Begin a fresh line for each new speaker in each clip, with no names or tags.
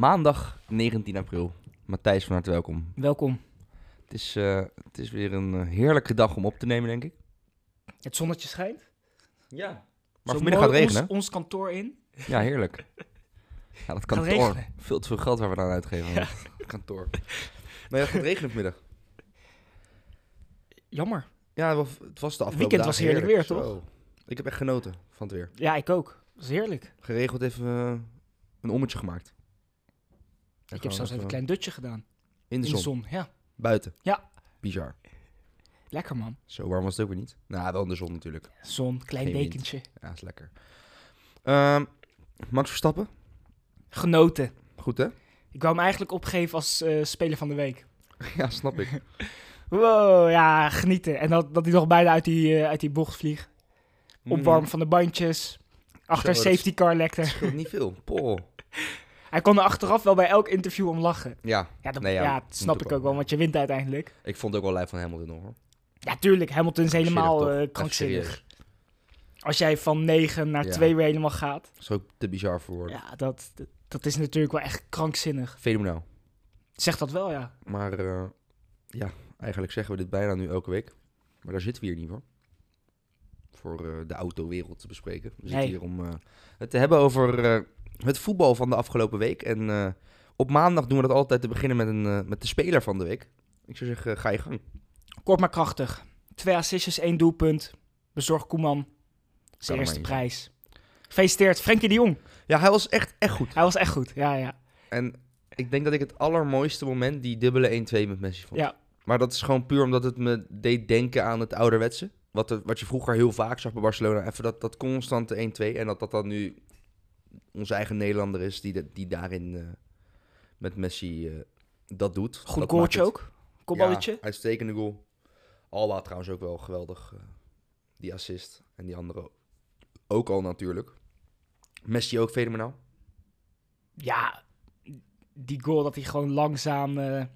Maandag 19 april. Matthijs, van harte welkom.
Welkom.
Het is, eh, het is weer een eh, heerlijke dag om op te nemen, denk ik.
Het zonnetje schijnt.
Ja. Maar
Zo
vanmiddag gaat het regenen.
Ons, ons kantoor in.
Ja, heerlijk. Ja, dat kantoor. Veel te veel geld waar we dan uitgeven. aan het kantoor. Maar ja, het gaat regenen vanmiddag.
Jammer.
Ja, het was- de afgelopen
Weekend was heerlijk weer,
Zo. Ik heb echt genoten van het weer.
Ja, ik ook. Dat is heerlijk.
Geregeld even eh, een ommetje gemaakt.
Ik heb zelfs even een klein dutje gedaan.
In de
in
zon.
de zon. Ja,
Buiten.
Ja.
Bizar.
lekker man.
Zo warm was het ook weer niet. Nou, wel in de zon natuurlijk.
Zon, klein
Geen wind.
dekentje.
Ja, is lekker. Ehm, Max Verstappen.
Genoten.
Goed, hè?
Ik wou hem eigenlijk opgeven als eh, speler van de week.
ja, snap ik.
Wow, ja, genieten. En dat, dat hij nog bijna uit die, eh, uit die bocht vliegt. Opwarmen van de bandjes. Achter
Zo,
safety car lekte.
Scheelt niet veel. Poh.
Hij kon er achteraf wel bij elk interview om lachen.
Ja,
Ja, dat,
Nee, ja,
ja,
moet
dat snap ik ook wel, want je wint uiteindelijk.
ik vond het ook wel lijf van Hamilton hoor.
Ja, tuurlijk. Hamilton is helemaal
Krankzinnig,
eh, krankzinnig. Als jij van 9 naar
Ja.
2 weer helemaal gaat.
Dat is ook te bizar voor woorden.
Ja, dat, dat, dat is natuurlijk wel echt krankzinnig.
Fenomenaal.
Zeg dat wel, ja.
Maar eh, ja, eigenlijk zeggen we dit bijna nu elke week. Maar daar zitten we hier niet voor. Voor eh, de autowereld te bespreken. We zitten
Nee.
hier om het te hebben over het voetbal van de afgelopen week. En eh, op maandag doen we dat altijd te beginnen met, een, eh, met de speler van de week. Ik zou zeggen, ga je gang.
Kort maar krachtig. Twee assistjes, één doelpunt. Bezorg Koeman. Zijn
er
eerste prijs. Gefeliciteerd, Frenkie de Jong.
Ja, hij was echt, echt goed.
Hij was echt goed, ja, ja.
En ik denk dat ik het allermooiste moment die dubbele 1-2 met Messi vond.
Ja.
Maar dat is gewoon puur omdat het me deed denken aan het ouderwetse. Wat, er, wat je vroeger heel vaak zag bij Barcelona. Even dat, dat constante 1-2. En dat dat dan nu onze eigen Nederlander is die, die daarin eh, met Messi eh, dat doet.
Goed
Dat
goaltje ook. Kopballetje.
Ja, uitstekende goal. Alba trouwens ook wel geweldig. eh, die assist. En die andere ook al natuurlijk. Messi ook fenomenaal.
Ja, die goal dat hij gewoon langzaam eigenlijk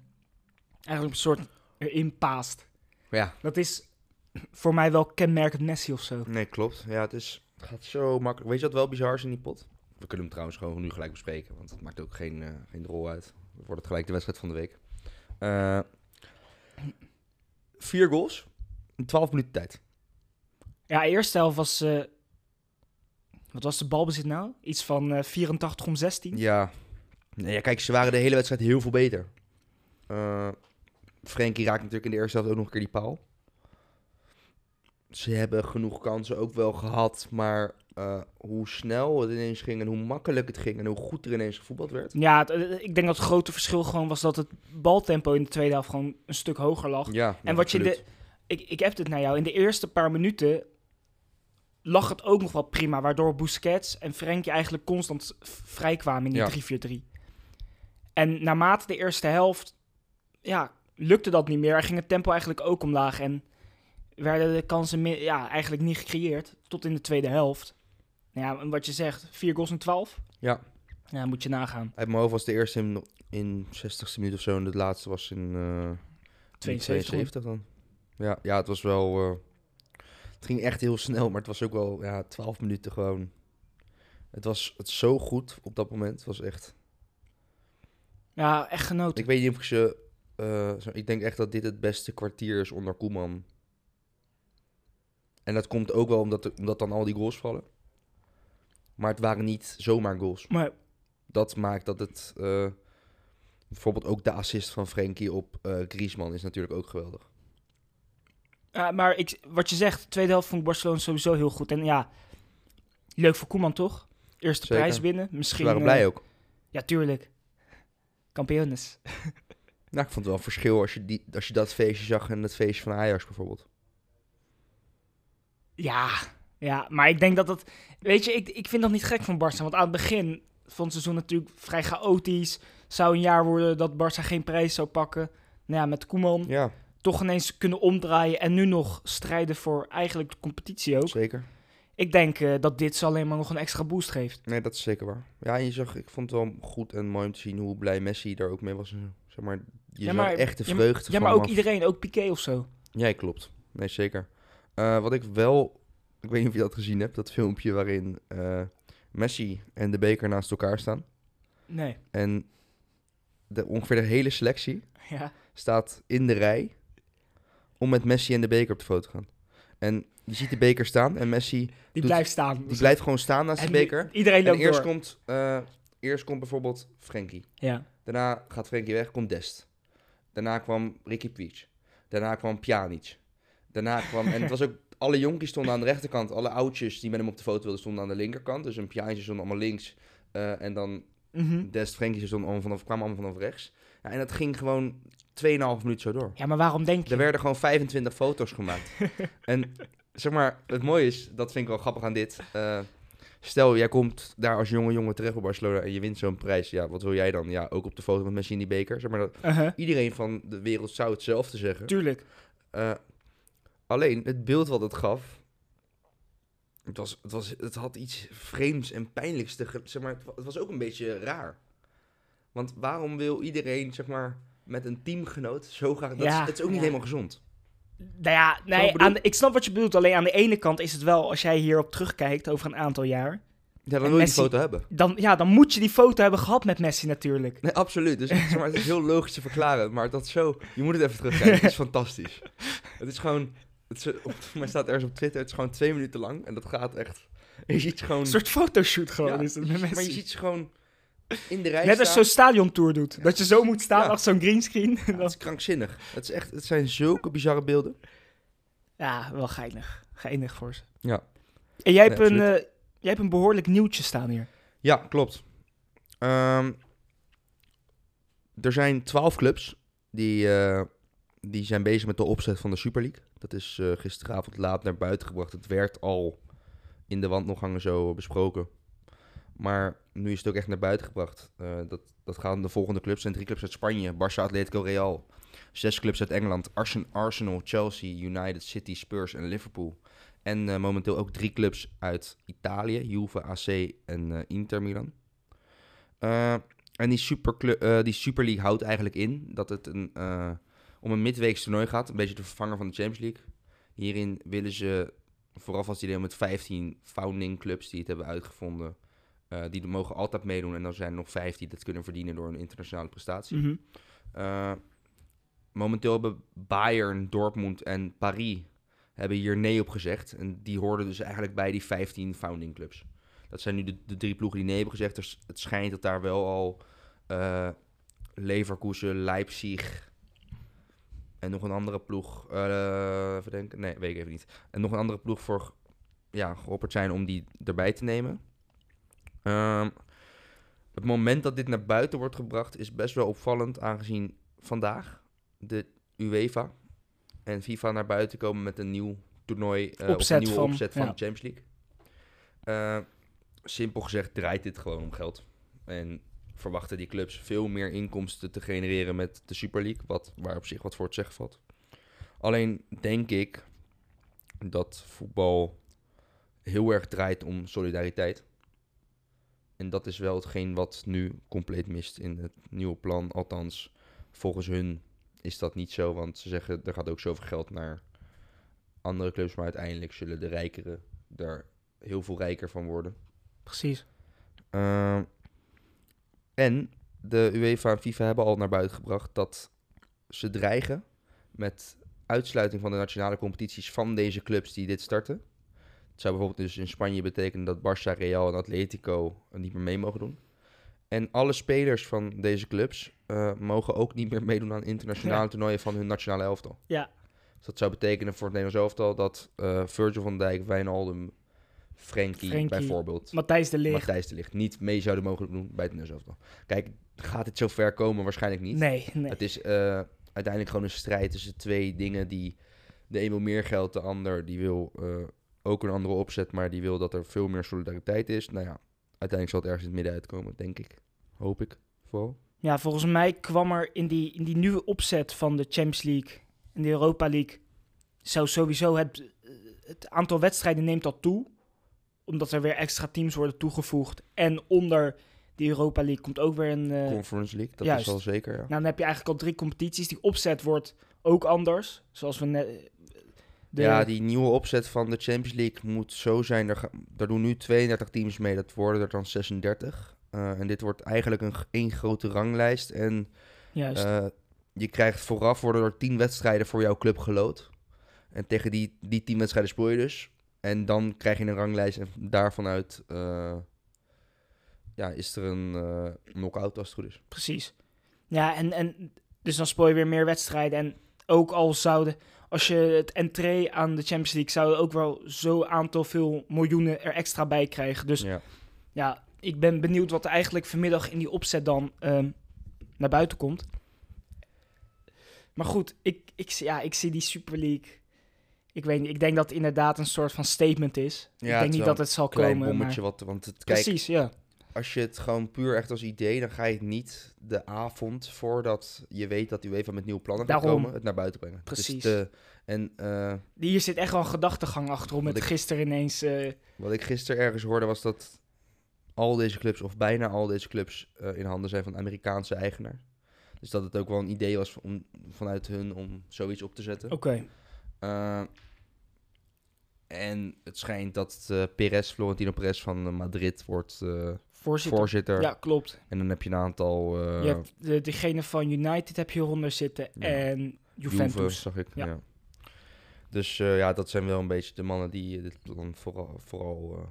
een soort erin paast.
Ja,
Dat is voor mij wel kenmerkend Messi of zo.
Nee, klopt. Ja, het, is, het gaat zo makkelijk. Weet je wat wel bizar is in die pot? We kunnen hem trouwens gewoon nu gelijk bespreken, want het maakt ook geen, eh geen rol uit. Dan wordt het gelijk de wedstrijd van de week. Eh, vier goals in 12 minuten tijd.
Ja, eerste helft was... eh, wat was de balbezit nou? Iets van eh 84 om 16.
Ja. Nee, ja, kijk, ze waren de hele wedstrijd heel veel beter. Frenkie raakt natuurlijk in de eerste helft ook nog een keer die paal. Ze hebben genoeg kansen ook wel gehad, maar eh, hoe snel het ineens ging en hoe makkelijk het ging en hoe goed er ineens gevoetbald werd.
Ja, het- eh, ik denk dat het grote verschil gewoon was dat het baltempo in de tweede helft gewoon een stuk hoger lag.
Ja,
en wat je de, ik, ik heb het naar jou, in de eerste paar minuten lag het ook nog wel prima, waardoor Busquets en Frenkie eigenlijk constant v- vrij kwamen in die
Ja.
3-4-3. En naarmate de eerste helft, ja, lukte dat niet meer. Er ging het tempo eigenlijk ook omlaag en werden de kansen ja, eigenlijk niet gecreëerd tot in de tweede helft. Nou Ja, wat je zegt, 4 goals en 12?
Ja.
Ja, moet je nagaan.
Uit mijn hoofd was de eerste in, in 60ste minuut of zo en de laatste was in in
72.
72 dan. Ja, ja, het was wel... eh, het ging echt heel snel, maar het was ook wel ja, 12 minuten gewoon. Het was het zo goed op dat moment. Het was echt...
Ja, echt genoten.
Ik weet niet of ik ze... eh, ik denk echt dat dit het beste kwartier is onder Koeman. En dat komt ook wel omdat, er- omdat dan al die goals vallen. Maar het waren niet zomaar goals.
Maar
dat maakt dat het... eh, bijvoorbeeld ook de assist van Frenkie op eh Griezmann is natuurlijk ook geweldig.
Ja, maar ik, wat je zegt, de tweede helft vond ik Barcelona sowieso heel goed. En ja, leuk voor Koeman toch? Eerste
Zeker.
prijs winnen.
Ze
Misschien,
waren
eh,
blij ook.
Ja, tuurlijk. Kampioenes.
Nou, ik vond het wel een verschil als je, die, als je dat feestje zag en het feestje van Ajax bijvoorbeeld.
Ja, ja, maar ik denk dat dat... Weet je, ik, ik vind dat niet gek van Barça. Want aan het begin van het seizoen natuurlijk vrij chaotisch. Zou een jaar worden dat Barça geen prijs zou pakken. Nou ja, met Koeman
Ja,
toch ineens kunnen omdraaien en nu nog strijden voor eigenlijk de competitie ook.
zeker.
Ik denk eh, dat dit ze alleen maar nog een extra boost geeft.
Nee, dat is zeker waar. Ja, en je zag, ik vond het wel goed en mooi om te zien hoe blij Messi daar ook mee was. Zeg maar, je
Ja,
zag echt de
ja, maar-
vreugde
Ja,
van
maar ook
af.
iedereen, ook Piqué of zo.
Ja, klopt. Nee, zeker. Eh, wat ik wel... Ik weet niet of je dat gezien hebt, dat filmpje waarin eh, Messi en de beker naast elkaar staan.
Nee.
En de, ongeveer de hele selectie
Ja.
staat in de rij om met Messi en de beker op de foto te gaan. En je ziet de beker staan en Messi
Die
Doet-
blijft staan.
die blijft gewoon staan naast de
En
beker.
Iedereen
En
loopt
eerst
door.
komt, eh, eerst komt bijvoorbeeld Frenkie.
Ja.
Daarna gaat Frenkie weg, komt Dest. Daarna kwam Ricky Puig. Daarna kwam Pjanic. Daarna kwam... En het was ook... Alle jonkies stonden aan de rechterkant. Alle oudjes die met hem op de foto wilden stonden aan de linkerkant. Dus een Pjanic stond allemaal links. eh, en dan
Mhm.
Dest, Frenkie stonden allemaal vanaf, kwamen allemaal vanaf rechts. Ja, en dat ging gewoon 2,5 minuut zo door.
Ja, maar waarom denk
Er
je?
werden gewoon 25 foto's gemaakt. en zeg maar, het mooie is, dat vind ik wel grappig aan dit. eh, stel, jij komt daar als jonge jongen terecht op Barcelona en je wint zo'n prijs. Ja, wat wil jij dan? Ja, ook op de foto met Messi in die beker. Zeg maar, dat,
Uh-huh.
iedereen van de wereld zou hetzelfde zeggen.
Tuurlijk.
Eh, alleen, het beeld wat het gaf... Het, was, het, was, het had iets vreemds en pijnlijks. Te, zeg maar, het, wa- het was ook een beetje raar. Want waarom wil iedereen, zeg maar, met een teamgenoot zo graag... Dat
Ja,
is, het is ook niet
ja.
helemaal gezond.
Nou ja,
ik
nee,
bedoel?
aan de- ik snap wat je bedoelt. Alleen aan de ene kant is het wel, als jij hierop terugkijkt over een aantal jaar...
Ja, dan wil je
Messi-
die foto hebben.
Dan, ja, dan moet je die foto hebben gehad met Messi natuurlijk.
Nee, absoluut. Dus zeg maar, het is heel logisch te verklaren. Maar dat zo... Je moet het even terugkijken. Het is fantastisch. Het is gewoon... Het is, op, mij staat ergens op Twitter. Het is gewoon twee minuten lang. En dat gaat echt... Je ziet gewoon...
Een soort fotoshoot gewoon
Ja,
is het met Messi.
Maar je ziet ze gewoon in de rij
Net als zo'n stadiontour doet. Dat je zo moet staan
Ja.
achter zo'n greenscreen.
Ja, het is krankzinnig. Het, is echt, het zijn zulke bizarre beelden.
ja, wel geinig. Geinig voor ze.
Ja.
En jij
Nee,
hebt, een, eh, jij hebt een behoorlijk nieuwtje staan hier.
Ja, klopt. Ehm, er zijn twaalf clubs die, eh, die zijn bezig met de opzet van de Super League. Dat is eh, gisteravond laat naar buiten gebracht. Het werd al in de wandopgangen zo besproken. Maar nu is het ook echt naar buiten gebracht. Eh, dat, dat gaan de volgende clubs. Zijn drie clubs uit Spanje. Barça, Atletico, Real. Zes clubs uit Engeland. Arsen- Arsenal, Chelsea, United, City, Spurs en Liverpool. En eh, momenteel ook drie clubs uit Italië. Juve, AC en eh, Inter Milan. En die, eh, die Super League houdt eigenlijk in dat het een, om een midweeks toernooi gaat. Een beetje de vervanger van de Champions League. Hierin willen ze, vooral als die deel met 15 founding clubs die het hebben uitgevonden. eh, die mogen altijd meedoen. En dan zijn er nog vijf die dat kunnen verdienen door een internationale prestatie.
Mhm.
Eh, momenteel hebben Bayern, Dortmund en Paris hebben hier nee op gezegd. En die hoorden dus eigenlijk bij die 15 founding clubs. Dat zijn nu de, de drie ploegen die nee hebben gezegd. Dus het schijnt dat daar wel al eh Leverkusen, Leipzig en nog een andere ploeg... eh even denken. Nee, weet ik even niet. En nog een andere ploeg voor ja, geopperd zijn om die erbij te nemen. Ehm, het moment dat dit naar buiten wordt gebracht is best wel opvallend, aangezien vandaag de UEFA en FIFA naar buiten komen met een nieuw toernooi, eh, of
Opzet
een nieuwe
van-
opzet van
ja.
de Champions League. Eh, simpel gezegd draait dit gewoon om geld. En verwachten die clubs veel meer inkomsten te genereren met de Super League, wat, waar op zich wat voor het zeggen valt. Alleen denk ik dat voetbal heel erg draait om solidariteit. En dat is wel hetgeen wat nu compleet mist in het nieuwe plan. Althans, volgens hun is dat niet zo. Want ze zeggen er gaat ook zoveel geld naar andere clubs. Maar uiteindelijk zullen de rijkeren er heel veel rijker van worden.
Precies.
Ehm, en de UEFA en FIFA hebben al naar buiten gebracht dat ze dreigen met uitsluiting van de nationale competities van deze clubs die dit starten. Het zou bijvoorbeeld dus in Spanje betekenen dat Barça, Real en Atletico niet meer mee mogen doen. En alle spelers van deze clubs eh, mogen ook niet meer meedoen aan internationale
Ja.
toernooien van hun nationale elftal.
Ja.
Dus dat zou betekenen voor het Nederlands elftal dat eh, Virgil van Dijk, Wijnaldum, Frenkie,
Frenkie,
bijvoorbeeld,
Matthijs de Ligt.
Matthijs de Ligt niet mee zouden mogen doen bij het Nederlands. Kijk, gaat dit zo ver komen? Waarschijnlijk niet.
Nee, nee.
Het is eh, uiteindelijk gewoon een strijd tussen twee dingen die... De een wil meer geld, de ander die wil eh, ook een andere opzet, maar die wil dat er veel meer solidariteit is. Nou ja, uiteindelijk zal het ergens in het midden uitkomen, denk ik. Hoop ik, vooral.
Ja, volgens mij kwam er in die, in die nieuwe opzet van de Champions League en de Europa League... zou sowieso het, het aantal wedstrijden neemt dat toe. Omdat er weer extra teams worden toegevoegd. En onder die Europa League komt ook weer een... eh,
Conference League, dat
juist.
is wel zeker, ja.
Nou, dan heb je eigenlijk al drie competities. Die opzet wordt ook anders. Zoals we net... de-
Ja, die nieuwe opzet van de Champions League moet zo zijn. Er, er doen nu 32 teams mee, dat worden er dan 36. Eh, en dit wordt eigenlijk een één grote ranglijst. En
Juist.
eh, je krijgt vooraf worden er 10 wedstrijden voor jouw club gelood. En tegen die, die 10 wedstrijden speel je dus. En dan krijg je een ranglijst en daarvan uit eh, ja, is er een eh knock-out als het goed is.
Precies. Ja, en, en dus dan speel je weer meer wedstrijden. En ook al zouden, als je het entree aan de Champions League, zouden ook wel zo'n aantal veel miljoenen er extra bij krijgen. Dus
Ja.
ja, ik ben benieuwd wat er eigenlijk vanmiddag in die opzet dan ehm, naar buiten komt. Maar goed, ik, ik, ja, ik zie die Super League. Ik weet niet, ik denk dat het inderdaad een soort van statement is.
Ja,
ik denk niet dat het zal
Klein
komen.
bommetje,
Maar...
wat, want het, kijk,
Precies, ja.
als je het gewoon puur echt als idee, dan ga je het niet de avond voordat je weet dat UEFA met nieuwe plannen gaat komen, het naar buiten brengen.
Precies.
te- en eh,
Hier zit echt wel een gedachtegang achter om het gisteren ineens... eh,
wat ik gisteren ergens hoorde was dat al deze clubs, of bijna al deze clubs, eh, in handen zijn van Amerikaanse eigenaar. Dus dat het ook wel een idee was om, vanuit hun om zoiets op te zetten.
Oké.
En het schijnt dat eh Perez, Florentino Perez van Madrid wordt eh,
Voorzitter.
voorzitter.
Ja, klopt.
En dan heb je een aantal...
je hebt de, degene van United heb je hieronder zitten
Ja.
en Juventus.
Juve, zag ik. Ja.
Ja.
Dus ja, dat zijn wel een beetje de mannen die dit plan vooral, vooral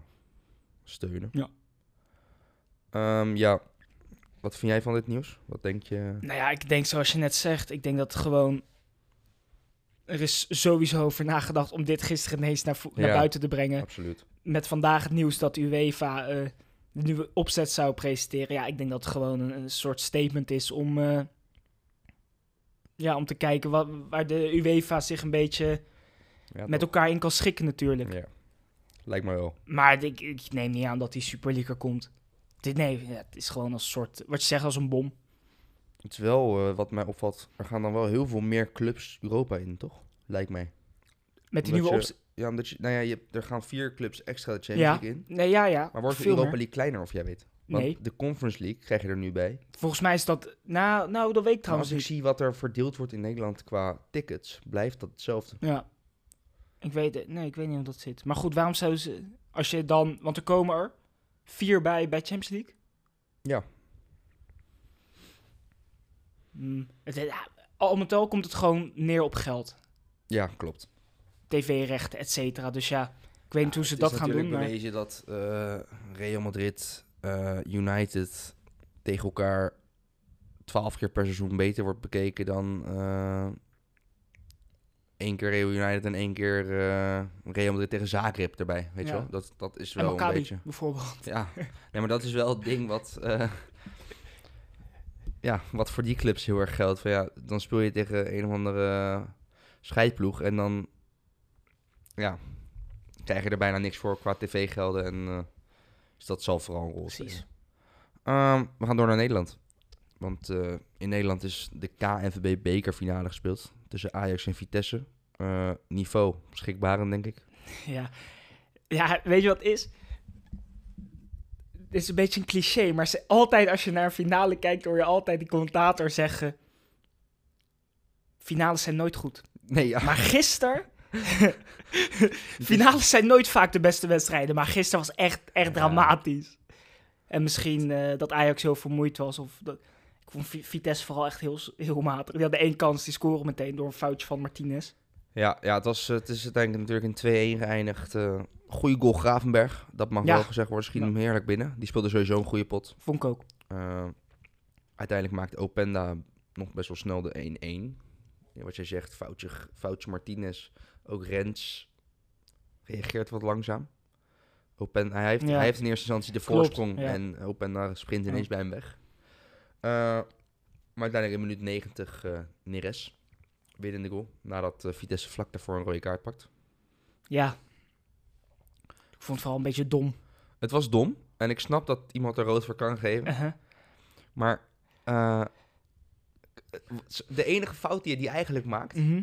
steunen.
Ja.
Ehm, ja, wat vind jij van dit nieuws? Wat denk je?
Nou ja, ik denk zoals je net zegt, ik denk dat het gewoon... Er is sowieso over nagedacht om dit gisteren ineens naar, naar
Ja.
buiten te brengen.
Absoluut.
Met vandaag het nieuws dat UEFA eh, de nieuwe opzet zou presenteren. Ja, ik denk dat het gewoon een, een soort statement is om... eh, ja, om te kijken wat, waar de UEFA zich een beetje
Ja,
met elkaar in kan schikken natuurlijk.
Ja, lijkt me wel.
Maar ik, ik neem niet aan dat die Super League er komt. Dit, nee, het is gewoon als soort, wat je zegt, als een bom.
Het is wel, eh, wat mij opvalt, er gaan dan wel heel veel meer clubs Europa in, toch? Lijkt mij.
Met die
Omdat
nieuwe opzet.
Ja, omdat je, nou ja, je, hebt- er gaan vier clubs extra de Champions
Ja,
League in.
nee, ja, ja.
Maar wordt de Europa. League kleiner, of jij weet? Want
Nee,
de Conference League krijg je er nu bij.
volgens mij is dat, nou, nou dat weet ik
Maar
trouwens
als ik
niet.
zie wat er verdeeld wordt in Nederland qua tickets, blijft dat hetzelfde.
Ja. Ik weet het, nee, ik weet niet hoe dat zit. Maar goed, waarom zou ze, als je dan, want er komen er vier bij bij Champions League.
Ja.
Het, ja, al met al komt het gewoon neer op geld.
Ja, klopt.
TV-rechten, et cetera. Dus ja, ik weet niet hoe ze
Het is
dat gaan doen.
natuurlijk
Maar...
bewezen dat eh, Real Madrid, eh, United tegen elkaar twaalf keer per seizoen beter wordt bekeken dan eh één keer Real United en één keer Real Madrid tegen Zagreb erbij. Weet je wel? Dat, dat is
En
wel een beetje...
bijvoorbeeld.
Ja, nee, maar dat is wel het ding wat, ja, wat voor die clubs heel erg geldt. Van, ja, dan speel je tegen een of andere scheidploeg en dan ja, krijg je er bijna niks voor qua tv-gelden. En, eh, dus dat zal vooral een rol
Precies.
Ehm, we gaan door naar Nederland. Want eh, in Nederland is de KNVB bekerfinale gespeeld tussen Ajax en Vitesse. Eh, niveau beschikbaar, denk ik.
Ja. ja, weet je wat is? Het is een beetje een cliché, maar ze, altijd als je naar een finale kijkt, hoor je altijd die commentator zeggen... Finales zijn nooit goed.
Nee, ja.
Maar gisteren... finales zijn nooit vaak de beste wedstrijden, maar gisteren was echt, echt
Ja.
dramatisch. En misschien eh, dat Ajax heel vermoeid was. Of dat, ik vond Vi- Vitesse vooral echt heel, heel matig. Die hadden één kans, die scoren meteen door een foutje van Martinez.
Ja, ja het, was, eh, het is uiteindelijk natuurlijk in 2-1 geëindigd. eh goede goal Gravenberg, dat mag
Ja.
wel gezegd worden. Schiet hem heerlijk binnen. Die speelde sowieso een goede pot.
Vond ik ook.
Eh, uiteindelijk maakte Openda nog best wel snel de 1-1. Ja, wat jij zegt, foutje, foutje Martinez. Ook Rens reageert wat langzaam. Openda, hij, heeft,
Ja.
hij heeft in eerste instantie de voorsprong en Openda sprint ineens bij hem weg. Maar uiteindelijk in minuut 90 eh Neres winnende goal. Nadat eh, Vitesse vlak daarvoor een rode kaart pakt.
Ja. Ik vond het vooral een beetje dom.
Het was dom. En ik snap dat iemand er rood voor kan geven.
Uh-huh.
Maar eh, de enige fout die hij eigenlijk maakt,
Mhm.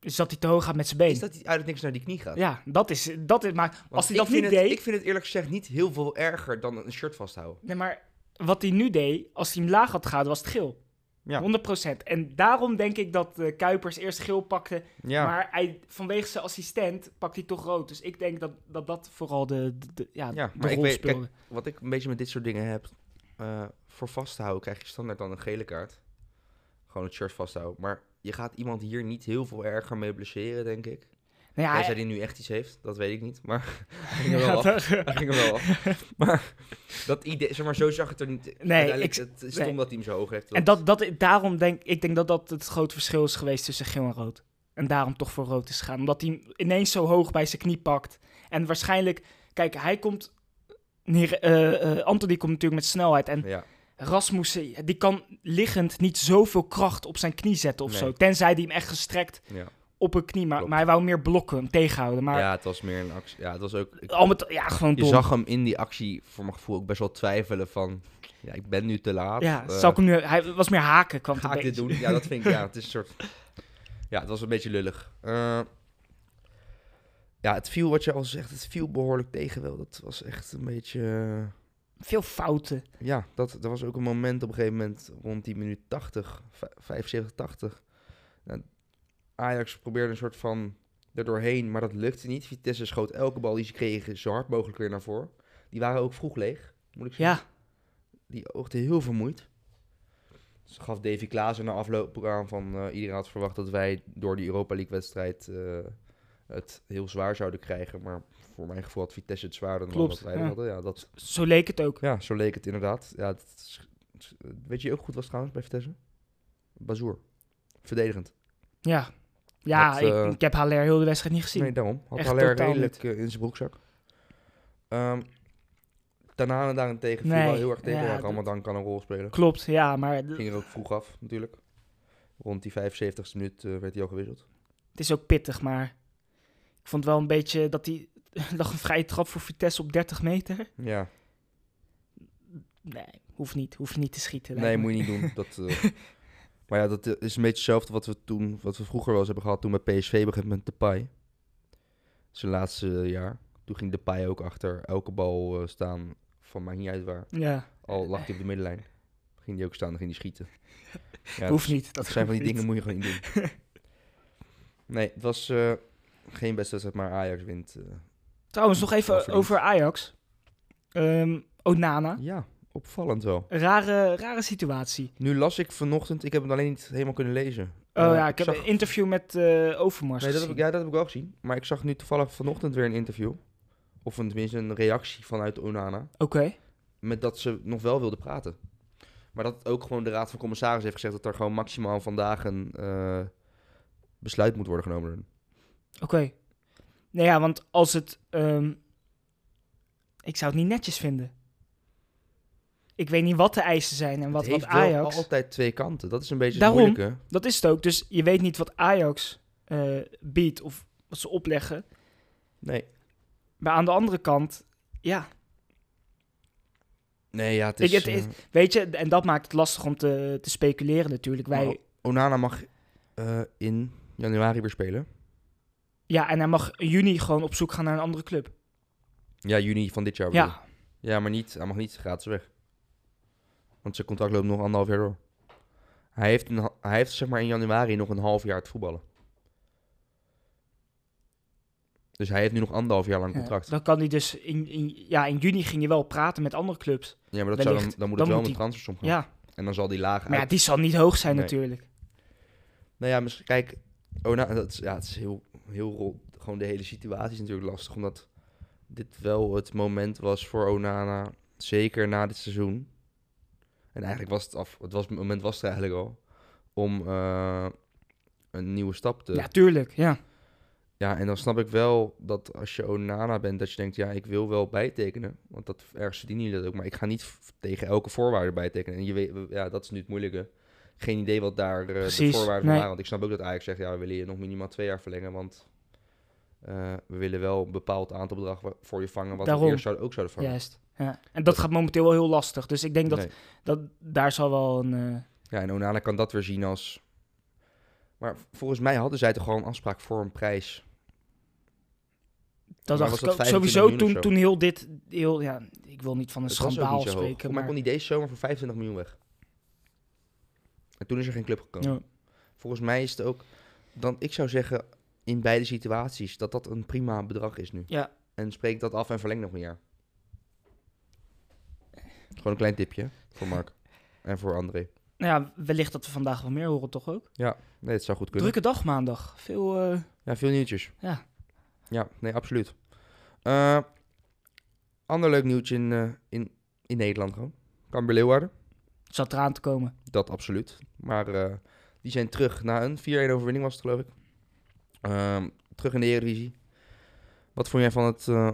Is dat hij te hoog gaat met zijn been.
is dat hij uit het niks naar die knie gaat.
Ja, dat is, dat is maar
Want
als hij dat niet
het,
deed,
Ik vind het eerlijk gezegd niet heel veel erger dan een shirt vasthouden.
nee, maar wat hij nu deed, als hij hem laag had gehouden, was het geel.
Ja.
100%. En daarom denk ik dat eh, Kuipers eerst geel pakte,
Ja,
maar hij, vanwege zijn assistent pakt hij toch rood. Dus ik denk dat dat, dat vooral de, de, de- ja,
Ja,
de
maar ik weet- kijk, wat ik een beetje met dit soort dingen heb, eh, voor vasthouden krijg je standaard dan een gele kaart. Gewoon het shirt vasthouden. Maar je gaat iemand hier niet heel veel erger mee blesseren, denk ik.
Nou ja, hij-
die nu echt iets heeft, dat weet ik niet. Maar hij ging er
Ja,
wel af. Hij ging er wel af. Maar dat idee, zeg maar, zo zag het er niet. Uiteindelijk,
ik-
het is stom
nee.
dat hij hem zo hoog heeft.
En dat, dat, daarom denk ik denk dat dat het grote verschil is geweest tussen geel en rood. En daarom toch voor rood is gegaan. Omdat hij ineens zo hoog bij zijn knie pakt. En waarschijnlijk, kijk, hij komt. Neer, eh, Anthony komt natuurlijk met snelheid. En
Ja,
Rasmussen, die kan liggend niet zoveel kracht op zijn knie zetten of
Nee.
zo. Tenzij hij hem echt gestrekt
ja.
Op een knie. Maar, hij wou meer blokken, hem tegenhouden. Maar
ja, het was meer een actie. Ja, het was ook... ik-
al met, ja, gewoon
je
dom.
zag hem in die actie, voor mijn gevoel, ook best wel twijfelen van... Ja, ik ben nu te laat.
ja, zal ik hem nu, hij was meer haken. Kwam
Ga ik dit doen? Ja, dat vind ik, ja, het is een soort... Ja, het was een beetje lullig. Eh, ja, het viel, wat je al zegt, het viel behoorlijk tegen wel. Dat was echt een beetje... eh,
Veel fouten.
ja, dat, er was ook een moment op een gegeven moment rond die minuut 80, vij- 75, 80. Nou, Ajax probeerde een soort van er doorheen, maar dat lukte niet. Vitesse schoot elke bal die ze kregen zo hard mogelijk weer naar voren. Die waren ook vroeg leeg, moet ik zeggen.
Ja,
Die oogde heel vermoeid. Ze gaf Davy Klaassen na afloop aan van eh, iedereen had verwacht dat wij door die Europa League wedstrijd eh, het heel zwaar zouden krijgen. Maar voor mijn gevoel had Vitesse het zwaarder dan
Klopt,
wat wij
ja.
hadden. Ja, dat,
zo leek het ook.
ja, zo leek het inderdaad. Ja, het- weet je ook goed was trouwens bij Vitesse? Bazoer. Verdedigend.
Ja, ja
Had,
ik,
eh,
ik heb Haller heel de wedstrijd niet gezien.
Nee, daarom. Had
Echt
Haller redelijk eh, in zijn broekzak. Ehm Tanane daarentegen viel
Nee,
wel heel erg tegen.
ja, dat-
Ramadan kan een rol spelen.
Klopt, ja, maar
Ging er ook vroeg af, natuurlijk. Rond die 75ste minuut eh, werd hij al gewisseld.
het is ook pittig, maar ik vond wel een beetje dat hij lag een vrije trap voor Vitesse op 30 meter.
Ja,
Nee, hoeft niet, hoeft niet te schieten.
nee, moet je niet doen. Dat, maar ja, dat eh, is een beetje hetzelfde wat we toen, wat we vroeger wel eens hebben gehad toen bij PSV begint met Depay. Zijn laatste jaar. Toen ging Depay ook achter elke bal eh, staan, van maakt niet uit waar.
Ja,
Al lag hij op de middenlijn. Ging hij ook staan, dan ging hij schieten. Ja,
hoeft
dat-
niet. Dat
zijn van die dingen moet je gewoon niet doen. nee, het was eh, geen beste wedstrijd, maar Ajax wint. eh.
Trouwens, nog even over Ajax. Ehm Onana,
ja, opvallend wel.
rare, rare situatie.
Nu las ik vanochtend, ik heb het alleen niet helemaal kunnen lezen.
Oh ja, ik heb
zag-
een interview met eh Overmars
Nee, dat heb
gezien.
ik, ja, dat heb ik wel gezien. Maar ik zag nu toevallig vanochtend weer een interview. Of een, tenminste een reactie vanuit Onana.
Oké,
Met dat ze nog wel wilden praten. Maar dat ook gewoon de Raad van Commissaris heeft gezegd dat er gewoon maximaal vandaag een eh, besluit moet worden genomen.
oké. Nou ja, want als het... ehm, ik zou het niet netjes vinden. Ik weet niet wat de eisen zijn en wat,
het
wat
heeft wel
Ajax...
altijd twee kanten. Dat is een beetje
Daarom.
moeilijke.
Dat is het ook. Dus je weet niet wat Ajax eh, biedt of wat ze opleggen.
Nee.
Maar aan de andere kant, ja,
Nee, ja, het
Ik-
is...
het
eh,
weet je, en dat maakt het lastig om te, te speculeren natuurlijk. Wij,
Onana mag eh, in januari weer spelen.
ja, en hij mag in juni gewoon op zoek gaan naar een andere club.
Ja, juni van dit jaar.
Ja.
Ja, maar niet, hij mag niet gratis weg. Want zijn contract loopt nog anderhalf jaar door. Hij heeft, een, hij heeft zeg maar in januari nog een half jaar te voetballen. Dus hij heeft nu nog anderhalf jaar lang
ja,
contract.
dan kan hij dus in, in, ja, in juni ging je wel praten met andere clubs.
Ja, maar dat zou dan, dan moet
Dan
het wel
moet
met transfersom gaan.
Ja,
En dan zal die laag
maar ja,
uit...
die zal niet hoog zijn
Nee.
natuurlijk.
Nou ja, misschien, kijk, Ona, dat is, ja, het is heel, heel, gewoon de hele situatie is natuurlijk lastig, omdat dit wel het moment was voor Onana, zeker na dit seizoen. En eigenlijk was het af, het, was, het moment was er eigenlijk al, om eh, een nieuwe stap te...
Ja, tuurlijk, ja.
Ja, en dan snap ik wel dat als je Onana bent, dat je denkt, ja, ik wil wel bijtekenen. Want dat ergens verdienen jullie dat ook. Maar ik ga niet tegen elke voorwaarde bijtekenen. En je weet, ja, dat is nu het moeilijke. Geen idee wat daar eh, de voorwaarden van waren. Want ik snap ook dat Ajax zegt, ja, we willen je nog minimaal twee jaar verlengen. Want eh, we willen wel een bepaald aantal bedrag voor je vangen, wat
Daarom.
we eerst zouden, ook zouden vangen.
Juist. Ja. En dat gaat momenteel wel heel lastig. Dus ik denk dat,
Nee.
dat daar zal wel een... eh,
Ja, en Onana kan dat weer zien als... Maar volgens mij hadden zij toch gewoon een afspraak voor een prijs.
dat
Maar
dacht
was
ik
dat
ook.
25
Sowieso toen, toen heel dit... Heel, ja, ik wil niet van een schandaal spreken. Maar,
kon hij deze zomer voor 25 miljoen weg. En toen is er geen club gekomen.
ja.
Volgens mij is het ook... Dan, ik zou zeggen, in beide situaties, dat dat een prima bedrag is nu.
ja,
En spreek dat af en verleng nog een jaar. Gewoon een klein tipje voor Mark. En voor André.
nou ja, wellicht dat we vandaag wel meer horen toch ook.
Nee, het zou goed kunnen.
Drukke dag maandag. Veel... eh,
Ja, veel nieuwtjes.
Ja.
Ja, nee, absoluut. Eh, ander leuk nieuwtje in, eh, in, in Nederland gewoon. Cambuur Leeuwarden.
zat eraan te komen.
Dat absoluut. Maar die zijn terug na een 4-1 overwinning was het geloof ik. Ehm, terug in de Eredivisie. Wat vond jij van het eh,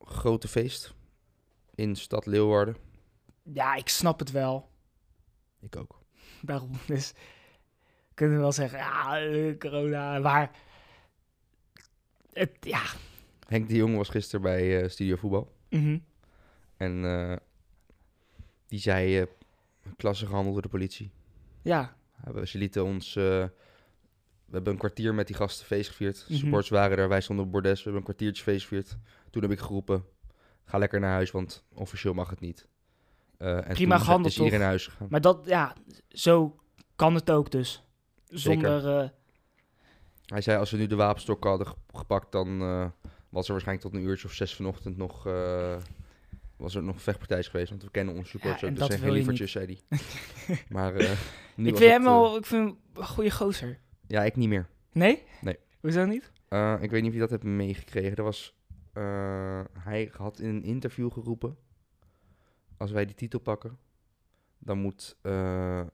grote feest in stad Leeuwarden?
Ja, ik snap het wel.
Ik ook.
Daarom dus kunnen we wel zeggen, ja, eh, corona, maar het, ja,
Henk de Jong was gisteren bij eh, Studio Voetbal.
mhm.
En die zei, klasse gehandeld door de politie.
ja,
ze lieten ons... we hebben een kwartier met die gasten feest gevierd.
Mhm.
Supporters waren er, wij stonden op bordes. We hebben een kwartiertje feest gevierd. Toen heb ik geroepen, ga lekker naar huis, want officieel mag het niet. Eh, en
Prima
toen
gehandeld,
is iedereen naar huis gegaan.
maar dat, ja, zo kan het ook dus. Zonder, eh,
Hij zei, als we nu de wapenstok hadden ge- gepakt, dan eh, was er waarschijnlijk tot een uurtje of zes vanochtend nog... was er nog een vechtpartij geweest, want we kennen onze supporters
Ja,
ook. Dat
dat
zijn geen lievertjes, zei hij. maar nu
ik vind
het,
hem wel, ik vind hem een goede gozer.
Ja, ik niet meer.
Nee?
Nee.
Hoezo niet?
Eh, ik weet niet of je dat hebt meegekregen. Er was, eh, hij had in een interview geroepen... Als wij die titel pakken, dan moet... eh,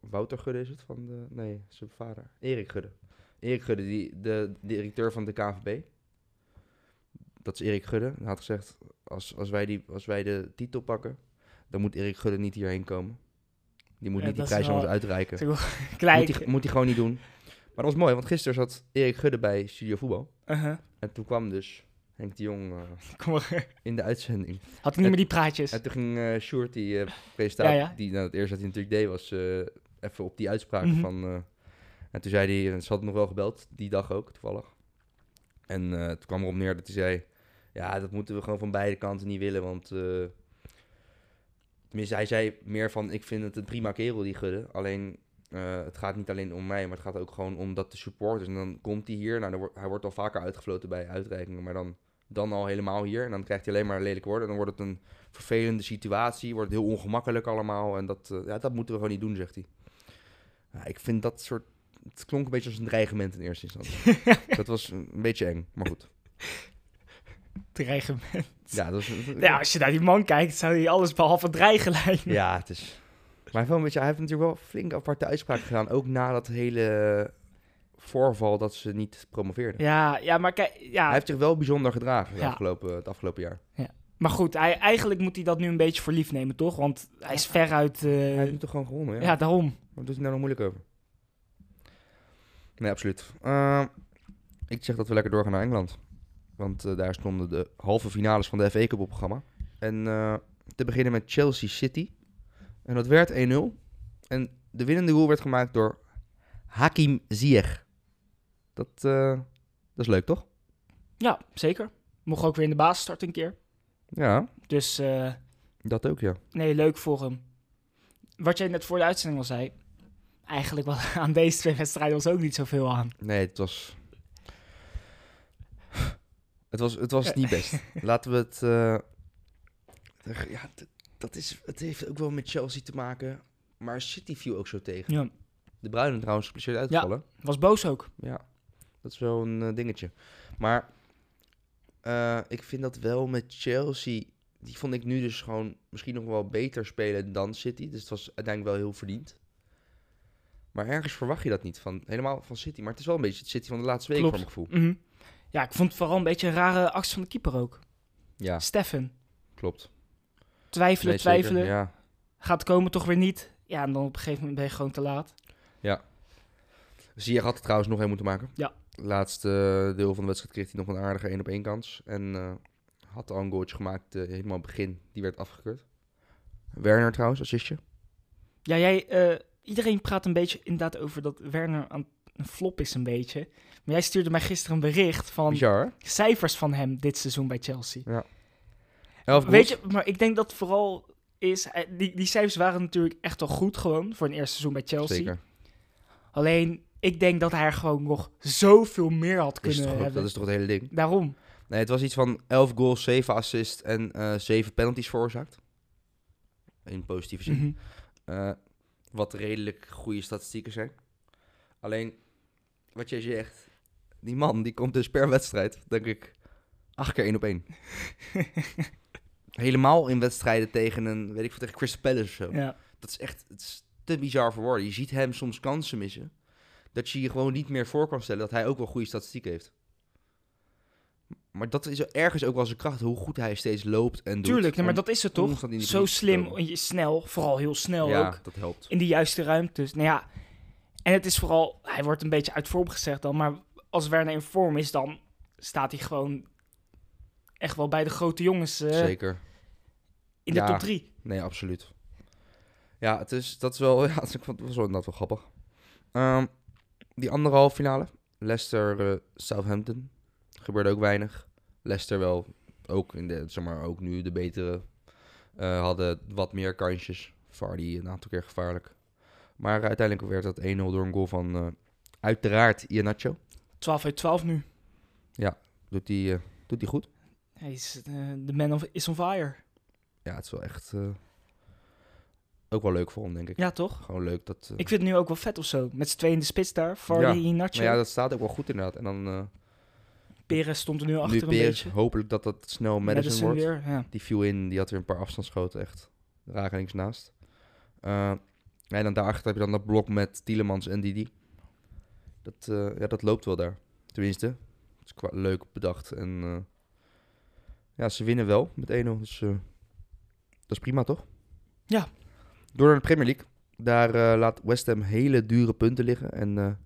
Wouter Gudde is het van de... Nee, zijn vader. Erik Gudde. Erik Gudde, die, de directeur van de KNVB. Dat is Erik Gudde. Hij had gezegd, als, als, wij die, als wij de titel pakken... dan moet Erik Gudde niet hierheen komen. Die moet
Ja,
niet die prijs uitreiken.
Klein.
Moet hij, moet gewoon niet doen. Maar dat was mooi, want gisteren zat Erik Gudde bij Studio Voetbal.
Uh-huh.
En toen kwam dus Henk de Jong eh, in de uitzending.
Had hij niet meer die praatjes?
En toen ging eh Sjoerd, die presentator,
Ja, ja.
die nou, het eerste dat hij natuurlijk deed, was even op die uitspraak
Mhm.
van... en toen zei hij, en ze hadden nog wel gebeld, die dag ook, toevallig. En toen kwam erop neer dat hij zei, ja, dat moeten we gewoon van beide kanten niet willen, want... tenminste, hij zei meer van, ik vind het een prima kerel, die Gudde. Alleen, eh, het gaat niet alleen om mij, maar het gaat ook gewoon om dat de supporters... En dan komt hij hier, nou, wordt, hij wordt al vaker uitgefloten bij uitreikingen, maar dan, dan al helemaal hier. En dan krijgt hij alleen maar lelijk worden. Dan wordt het een vervelende situatie, wordt het heel ongemakkelijk allemaal. En dat, eh, ja, dat moeten we gewoon niet doen, zegt hij. Ja, ik vind dat soort... Het klonk een beetje als een dreigement in eerste instantie. dat was een beetje eng, maar goed.
Dreigen.
Ja, dat
Ja, als je naar die man kijkt, zou hij alles behalve dreigen lijken.
ja het is... Maar hij heeft, wel een beetje, hij heeft natuurlijk wel flink aparte uitspraak gedaan. Ook na dat hele voorval dat ze niet promoveerden.
Ja, ja maar kijk, ja,
Hij heeft zich wel bijzonder gedragen het,
Ja.
afgelopen, het afgelopen jaar.
maar goed, hij, eigenlijk moet hij dat nu een beetje voor lief nemen, toch? Want hij is veruit, eh,
Hij heeft nu toch gewoon gewonnen, ja?
ja. daarom.
Wat doet hij nou nog moeilijk over? Nee, absoluut. Eh, ik zeg dat we lekker doorgaan naar Engeland. Want eh, daar stonden de halve finales van de FA Cup op programma. En eh, te beginnen met Chelsea City. En dat werd 1-0. En de winnende goal werd gemaakt door Hakim Ziyech. Dat, eh, dat is leuk, toch?
Ja, zeker. Mocht ook weer in de basis starten een keer.
Ja,
Dus
dat ook, ja.
nee, leuk voor hem. Wat jij net voor de uitzending al zei, eigenlijk was aan deze twee wedstrijden was ook niet zoveel aan.
Nee, het was... Het was, het was niet best. Laten we het... eh, Ja, dat is, het heeft ook wel met Chelsea te maken. Maar City viel ook zo tegen.
Ja,
De Bruinen trouwens geblesseerd uitgevallen.
was boos ook.
Ja. dat is wel een eh, dingetje. Maar eh, ik vind dat wel met Chelsea... Die vond ik nu dus gewoon misschien nog wel beter spelen dan City. Dus het was uiteindelijk wel heel verdiend. Maar ergens verwacht je dat niet van, helemaal van City. Maar het is wel een beetje het City van de laatste week,
Klopt.
voor mijn gevoel.
Mhm. Ja, ik vond het vooral een beetje een rare actie van de keeper ook.
Ja,
Steffen.
klopt.
Twijfelen,
Nee, zeker.
twijfelen.
Ja,
Gaat komen, toch weer niet. Ja, en dan op een gegeven moment ben je gewoon te laat.
Ziyech had het trouwens nog één moeten maken.
Ja.
Laatste deel van de wedstrijd kreeg hij nog een aardige 1 op 1 kans. En eh, had al een goaltje gemaakt eh, helemaal begin. Die werd afgekeurd. Werner trouwens, assistje.
Ja, jij, eh, iedereen praat een beetje inderdaad over dat Werner aan een flop is een beetje. Maar jij stuurde mij gisteren een bericht van
Bizar,
cijfers van hem dit seizoen bij Chelsea.
Elf
Weet je, maar ik denk dat vooral is, eh, die, die cijfers waren natuurlijk echt al goed gewoon voor een eerste seizoen bij Chelsea.
Zeker.
Alleen, ik denk dat hij er gewoon nog zoveel meer had
Is
kunnen
toch,
hebben.
dat is toch het hele ding?
Daarom.
Nee, het was iets van 11 goals, 7 assists en eh 7 penalties veroorzaakt. In positieve zin.
Mhm.
Eh, wat redelijk goede statistieken zijn. Alleen, wat jij zegt, die man die komt dus per wedstrijd, denk ik, acht keer één op één. Helemaal in wedstrijden tegen een, weet ik veel, tegen Crystal Palace of zo.
Ja.
Dat is echt het is te bizar voor woorden. Je ziet hem soms kansen missen. Dat je je gewoon niet meer voor kan stellen dat hij ook wel goede statistiek heeft. Maar dat is ergens ook wel zijn kracht, hoe goed hij steeds loopt en doet.
Tuurlijk, nee, maar dat is het toch? Zo slim, snel, vooral heel snel
Ja,
ook.
dat helpt.
In de juiste ruimtes. Nou ja, en het is vooral, hij wordt een beetje uit vorm gezegd dan, maar als Werner in vorm is, dan staat hij gewoon echt wel bij de grote jongens eh,
Zeker.
in de
Ja.
top drie.
Nee, absoluut. Ja, het is, dat is wel, ja, ik vond het wel inderdaad wel grappig. Ehm, die andere halve finale, Leicester-Southampton, gebeurde ook weinig. Leicester wel, ook, in de, zeg maar, ook nu de betere, eh, hadden wat meer kansjes. Vardy een aantal keer gevaarlijk. Maar uiteindelijk werd dat 1-0 door een goal van, eh, uiteraard, Iheanacho.
12 uit 12 nu.
Doet hij eh, doet die goed?
Hij is eh, de man of, is on fire.
Ja, het is wel echt ook wel leuk voor hem, denk ik.
Ja, toch?
Gewoon leuk dat...
Ik vind het nu ook wel vet of zo. Met z'n tweeën in de spits daar. Vardy,
Ja. Maar ja, dat staat ook wel goed inderdaad. En dan eh
Perez stond er nu
nu
achter een
Perez,
beetje.
hopelijk dat dat snel Madison, wordt.
weer, ja.
Die viel in, die had weer een paar afstandsschoten, echt rakelings naast. Eh, en dan daarachter heb je dan dat blok met Tielemans en Didi. Dat, eh, ja, dat loopt wel daar. Tenminste, het is qua leuk bedacht. En eh, ja, ze winnen wel met 1-0, dus eh, dat is prima toch?
Ja.
Door naar de Premier League. Daar laat West Ham hele dure punten liggen. En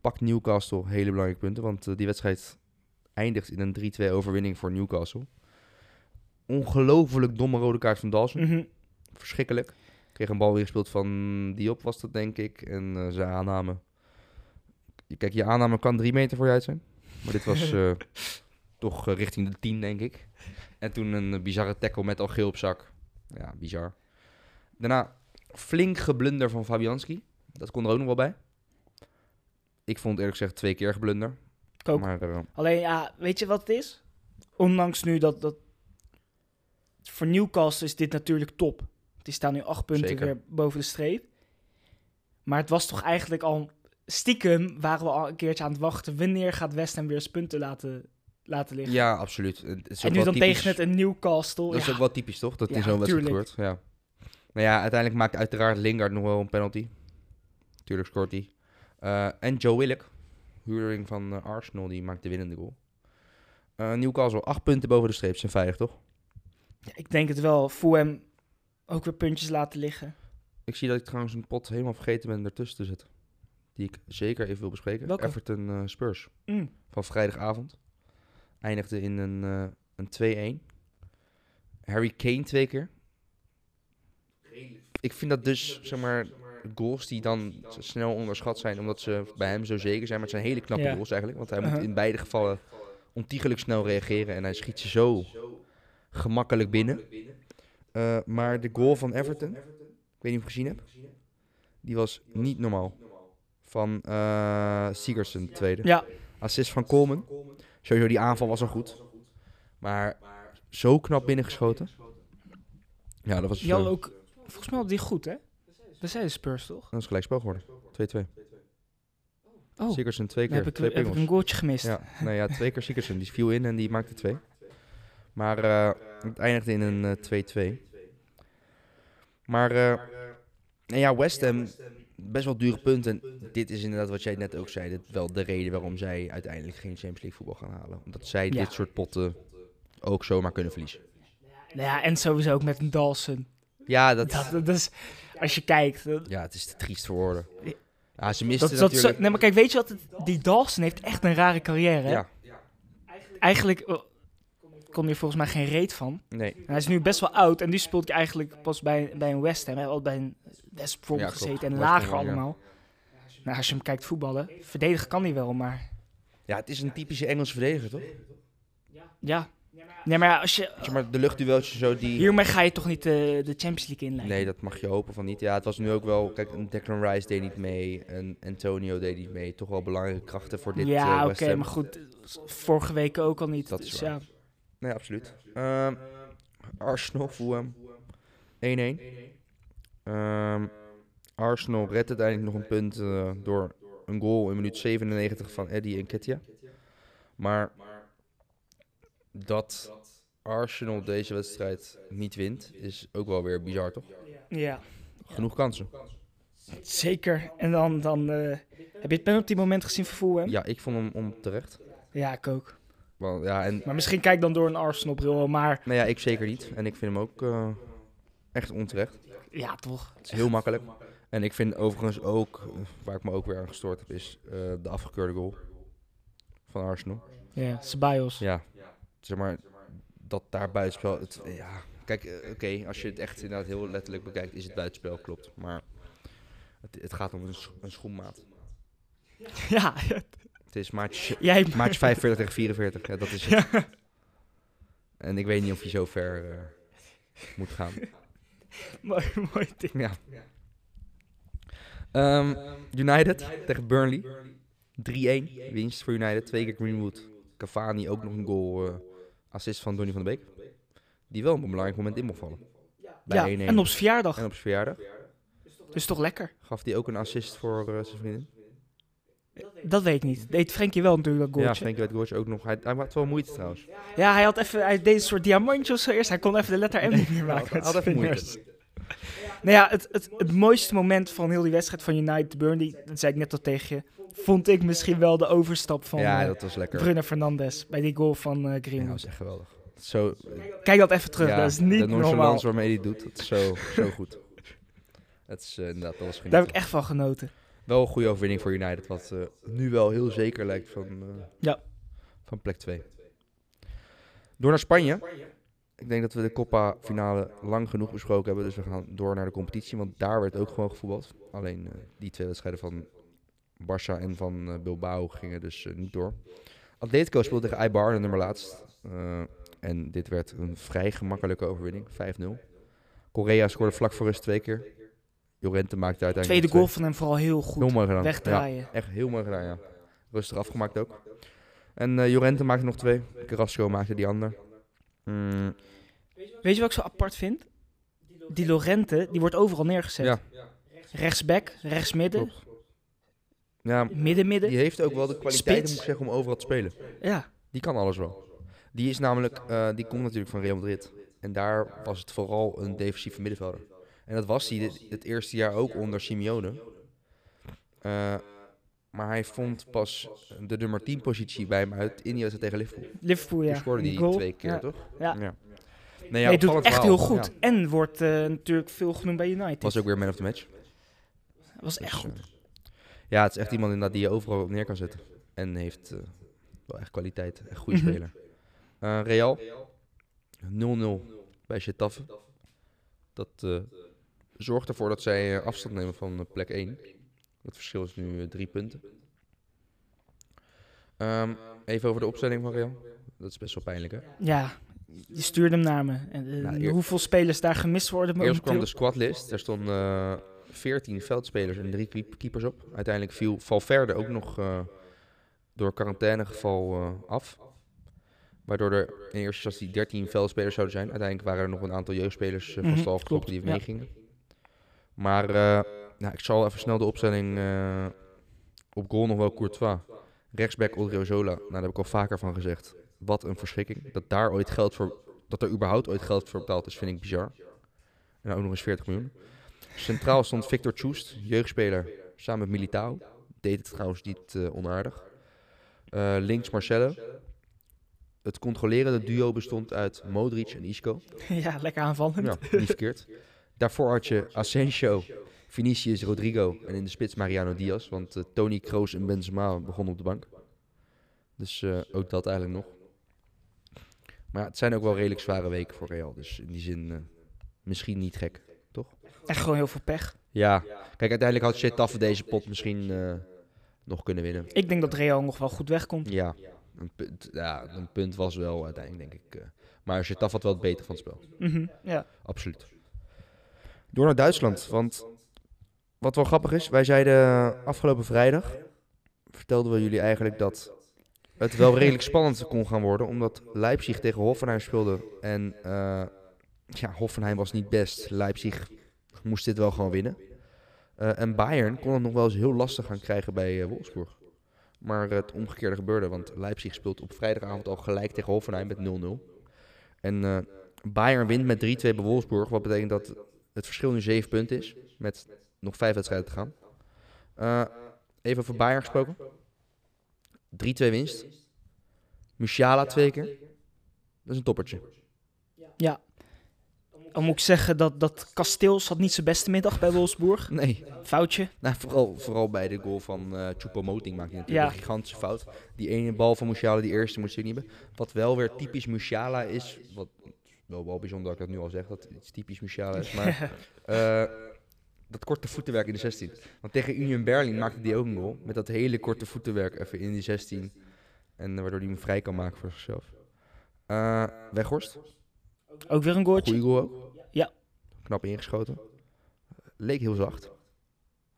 pakt Newcastle hele belangrijke punten. Want die wedstrijd eindigt in een 3-2 overwinning voor Newcastle. Ongelooflijk domme rode kaart van Dawson.
Mhm.
Verschrikkelijk. Kreeg een bal weer gespeeld van Diop was dat denk ik. En eh, zijn aanname. Kijk, je aanname kan drie meter voor je uit zijn. Maar dit was eh, toch eh, richting de 10 denk ik. En toen een bizarre tackle met al geel op zak. Ja, bizar. Daarna flink geblunder van Fabianski. Dat kon er ook nog wel bij. Ik vond eerlijk gezegd twee keer geblunder.
Ook.
Maar
Alleen, ja, weet je wat het is? Ondanks nu dat, dat... Voor Newcastle is dit natuurlijk top. Die staan nu acht punten
Zeker.
weer boven de streep. Maar het was toch eigenlijk al... Stiekem waren we al een keertje aan het wachten. Wanneer gaat West Ham weer eens punten laten, laten liggen?
ja, absoluut. Het is
en nu dan
typisch-
tegen het een Newcastle.
Dat is ook wel typisch, toch? Dat
Ja,
in zo'n wedstrijd gebeurt. Ja. Nou ja, uiteindelijk maakt uiteraard Lingard nog wel een penalty. Tuurlijk scoort hij. Eh, en Joe Willock, huurling van eh, Arsenal, die maakt de winnende goal. Eh Newcastle, acht punten boven de streep. Zijn veilig, toch?
Ja, ik denk het wel. Fulham ook weer puntjes laten liggen.
Ik zie dat ik trouwens een pot helemaal vergeten ben ertussen te zetten. Die ik zeker even wil bespreken.
Welke?
Everton eh, Spurs
Mm.
van vrijdagavond. Eindigde in een, eh, een 2-1. Harry Kane twee keer. Ik vind dat dus, zeg maar, goals die dan snel onderschat zijn, omdat ze bij hem zo zeker zijn. Maar het zijn hele knappe
Ja.
goals eigenlijk, want hij moet
Uh-huh.
in beide gevallen ontiegelijk snel reageren en hij schiet ze zo gemakkelijk binnen. Eh, maar de goal van Everton, ik weet niet of je gezien hebt, die was niet normaal. Van eh Sigurdsson, tweede.
Ja,
Assist van Coleman. Sowieso, die aanval was al goed. Maar zo knap binnengeschoten. Ja, dat was,
die hadden
eh,
ook... Volgens mij hadden die goed, hè? We zeiden Spurs, toch?
dat is gelijkspel geworden. 2-2.
Oh,
Sigurdsson twee keer.
heb ik,
twee
heb ik een goaltje gemist.
Ja, nou ja, twee keer Sigurdsson. Die viel in en die maakte twee. Maar het eindigde in een eh, 2-2. Maar eh, nou ja, West Ham, best wel dure punten. En dit is inderdaad wat jij net ook zei. Dit is wel de reden waarom zij uiteindelijk geen Champions League voetbal gaan halen. Omdat zij
Ja.
dit soort potten ook zomaar kunnen verliezen.
Nou ja, en sowieso ook met een Dawson.
Ja, dat,
Dat, dat is... Als je kijkt... dat-
ja, het is te triest voor woorden. Ja, ze misten
Dat, dat, zo-
natuurlijk...
nee, maar kijk, weet je wat? het- die Dawson heeft echt een rare carrière. hè?
ja,
Eigenlijk kon hij volgens mij geen reet van.
nee.
En hij is nu best wel oud en nu speelt eigenlijk pas bij, bij een West Ham. Hij heeft al bij een West Brom
Ja,
gezeten en
West
lager
ja.
allemaal. Nou, als je hem kijkt voetballen, verdedigen kan hij wel, maar
Ja, het is een typische Engelse verdediger, toch?
ja. Nee, maar als je,
maar, de luchtdueltjes zo die...
hiermee ga je toch niet eh, de Champions League inleiden?
Nee, dat mag je hopen van niet. Ja, het was nu ook wel... Kijk, een Declan Rice deed niet mee. Een Antonio deed niet mee. Toch wel belangrijke krachten voor dit
ja,
eh,
oké, maar goed. Vorige week ook al niet.
Dat is
dus
waar.
ja.
Nee, absoluut. Ehm, Arsenal, Fulham. 1-1. Ehm, Arsenal redt uiteindelijk nog een punt eh, door een goal in minuut 97 van Eddie Nketiah. Maar dat Arsenal deze wedstrijd niet wint, is ook wel weer bizar, toch?
ja,
Genoeg kansen.
zeker. En dan, dan eh, heb je het penalty moment gezien voor Fulham?
Ja, ik vond hem onterecht.
Ja, ik ook.
Want, ja, en,
Maar misschien kijk dan door een Arsenal-bril, maar
nou ja, ik zeker niet. En ik vind hem ook eh, echt onterecht.
ja, toch.
Het is heel makkelijk. En ik vind overigens ook, waar ik me ook weer aan gestoord heb, is eh, de afgekeurde goal van Arsenal.
Ja, Ceballos.
Ja, zeg maar, dat daar buitenspel, het, ja, kijk, eh, oké, als je het echt inderdaad heel letterlijk bekijkt, is het buitenspel, klopt. Maar het, het gaat om een, een schoenmaat.
Ja,
Het is
jij...
maatje 45 tegen 44, ja, dat is het. En ik weet niet of je zo ver eh, moet gaan.
mooi, mooi ding.
Ja. Ehm, United tegen Burnley. 3-1 winst voor United. Twee keer Greenwood. Cavani ook nog een goal. eh, assist van Donny van de Beek. Die wel op een belangrijk moment in mocht vallen. Bij
Ja,
1-1.
en op zijn verjaardag.
En op zijn verjaardag
Dus toch lekker.
gaf hij ook een assist voor eh, zijn vriendin.
Dat weet ik niet. Deed Frenkie wel natuurlijk dat
Ja. Frenkie werd goaltje ook nog. Hij, hij had wel moeite trouwens.
Ja, hij had even, hij deed een soort diamantje of zo eerst. Hij kon even de letter M niet meer maken.
Hij had even moeite.
Nou ja, het, het, het mooiste moment van heel die wedstrijd van United Burnley, dat zei ik net al tegen je, vond ik misschien wel de overstap van
ja,
eh,
dat was lekker.
Bruno Fernandes bij die goal van eh,
Ja, dat
Greenwood.
was echt geweldig. Zo,
Kijk dat even terug,
ja,
dat is niet
de
normaal.
waarmee hij doet, dat is zo, zo goed. Het is eh, inderdaad, dat was
Daar heb ik echt van genoten.
Wel een goede overwinning voor United, wat eh, nu wel heel zeker lijkt van, eh,
Ja.
van plek 2. Door naar Spanje. Ik denk dat we de Copa finale lang genoeg besproken hebben, dus we gaan door naar de competitie, want daar werd ook gewoon gevoetbald. Alleen eh, die twee wedstrijden van Barça en van Bilbao gingen dus niet door. Atletico speelde tegen Eibar, de nummer laatst. En dit werd een vrij gemakkelijke overwinning, 5-0. Korea scoorde vlak voor rust twee keer. Jorente maakte uiteindelijk
Tweede goal van hem vooral heel goed.
Heel mooi gedaan. Ja,
Wegdraaien.
echt heel mooi gedaan, ja. Rustig afgemaakt ook. En eh Jorente maakte nog twee. Carrasco maakte die ander. Mm,
Weet je wat ik zo apart vind? Die Lorente, die wordt overal neergezet.
ja,
Rechtsback, rechtsmidden,
klopt. Ja,
midden-midden.
die heeft ook wel de kwaliteiten,
Spits.
moet ik zeggen, om overal te spelen.
Ja,
Die kan alles wel. Die is namelijk, eh, die komt natuurlijk van Real Madrid. En daar was het vooral een defensieve middenvelder. En dat was hij het eerste jaar ook onder Simeone. Eh, maar hij vond pas de nummer 10 positie bij hem uit in die tegen Liverpool.
Liverpool, ja.
Toen scoorde
Die goal.
twee keer,
Ja.
toch?
Ja.
Nee,
Nee, hij doet het echt heel goed.
Ja.
En wordt eh, natuurlijk veel genoemd bij United.
Was ook weer man of the match.
was echt
Dus,
goed.
eh, ja, het is echt iemand inderdaad die je overal op neer kan zetten. En heeft wel echt kwaliteit. Echt goede
Mhm.
speler. Real. 0-0 bij Getafe. Dat zorgt ervoor dat zij eh, afstand nemen van eh, plek 1. Het verschil is nu eh, drie punten. Ehm, even over de opstelling van Real. Dat is best wel pijnlijk, hè?
Ja, je stuurde hem naar me. En,
Nou, eer-
hoeveel spelers daar gemist worden
Eerst kwam de squadlist. Er stonden eh 14 veldspelers en drie keep- keepers op. Uiteindelijk viel Valverde ook nog door quarantainegeval af. Waardoor er in eerste instantie 13 veldspelers zouden zijn. Uiteindelijk waren er nog een aantal jeugdspelers uh, van
Mhm,
stal
klopt,
die
ja.
Maar nou, ik zal even snel de opstelling eh, op goal nog wel Courtois. Rechtsback Odriozola. Nou, daar heb ik al vaker van gezegd. Wat een verschrikking. Dat daar ooit geld voor... Dat er überhaupt ooit geld voor betaald is, vind ik bizar. En ook nog eens 40 miljoen. Centraal stond Victor Tjoest, jeugdspeler, samen met Militao. Deed het trouwens niet eh, onaardig. Links Marcelo. Het controlerende duo bestond uit Modric en Isco.
ja, lekker aanvallend.
Ja, niet verkeerd. Daarvoor had je Asensio, Vinicius, Rodrigo en in de spits Mariano Diaz. Want eh, Tony Kroos en Benzema begonnen op de bank. Dus eh, ook dat eigenlijk nog. Maar ja, het zijn ook wel redelijk zware weken voor Real. Dus in die zin eh, misschien niet gek.
Echt gewoon heel veel pech.
Ja, kijk, uiteindelijk had Getafe deze pot misschien nog kunnen winnen.
Ik denk dat Real nog wel goed wegkomt.
Ja, een punt, ja, een punt was wel uiteindelijk, denk ik. maar Getafe had wel het beter van het spel.
Mhm, ja.
Absoluut. Door naar Duitsland, want wat wel grappig is, wij zeiden afgelopen vrijdag, vertelden we jullie eigenlijk dat het wel redelijk spannend kon gaan worden, omdat Leipzig tegen Hoffenheim speelde en eh, ja, Hoffenheim was niet best. Leipzig moest dit wel gewoon winnen. Eh, en Bayern kon het nog wel eens heel lastig gaan krijgen bij eh, Wolfsburg. Maar het omgekeerde gebeurde, want Leipzig speelt op vrijdagavond al gelijk tegen Hoffenheim met 0-0. En Bayern wint met 3-2 bij Wolfsburg, wat betekent dat het verschil nu 7 punten is, met nog 5 wedstrijden te gaan. Eh, even over Bayern gesproken. 3-2 winst. Musiala twee keer. Dat is een toppertje.
ja. Dan moet ik zeggen dat, dat Kasteels had niet zijn beste middag bij Wolfsburg.
Nee,
Foutje.
nou, vooral, vooral bij de goal van eh Choupo-Moting maakt hij natuurlijk
Ja.
een gigantische fout. Die ene bal van Musiala, die eerste, moest hij niet hebben. Wat wel weer typisch Musiala is, wat wel, wel bijzonder dat ik dat nu al zeg, dat iets typisch Musiala is, maar eh, dat korte voetenwerk in de 16. Want tegen Union Berlin maakte hij ook een goal, met dat hele korte voetenwerk even in die 16. En eh, waardoor hij hem vrij kan maken voor zichzelf. Eh Weghorst,
Ook weer een goaltje.
goeie goal ook.
Ja.
Knap ingeschoten. Leek heel zacht.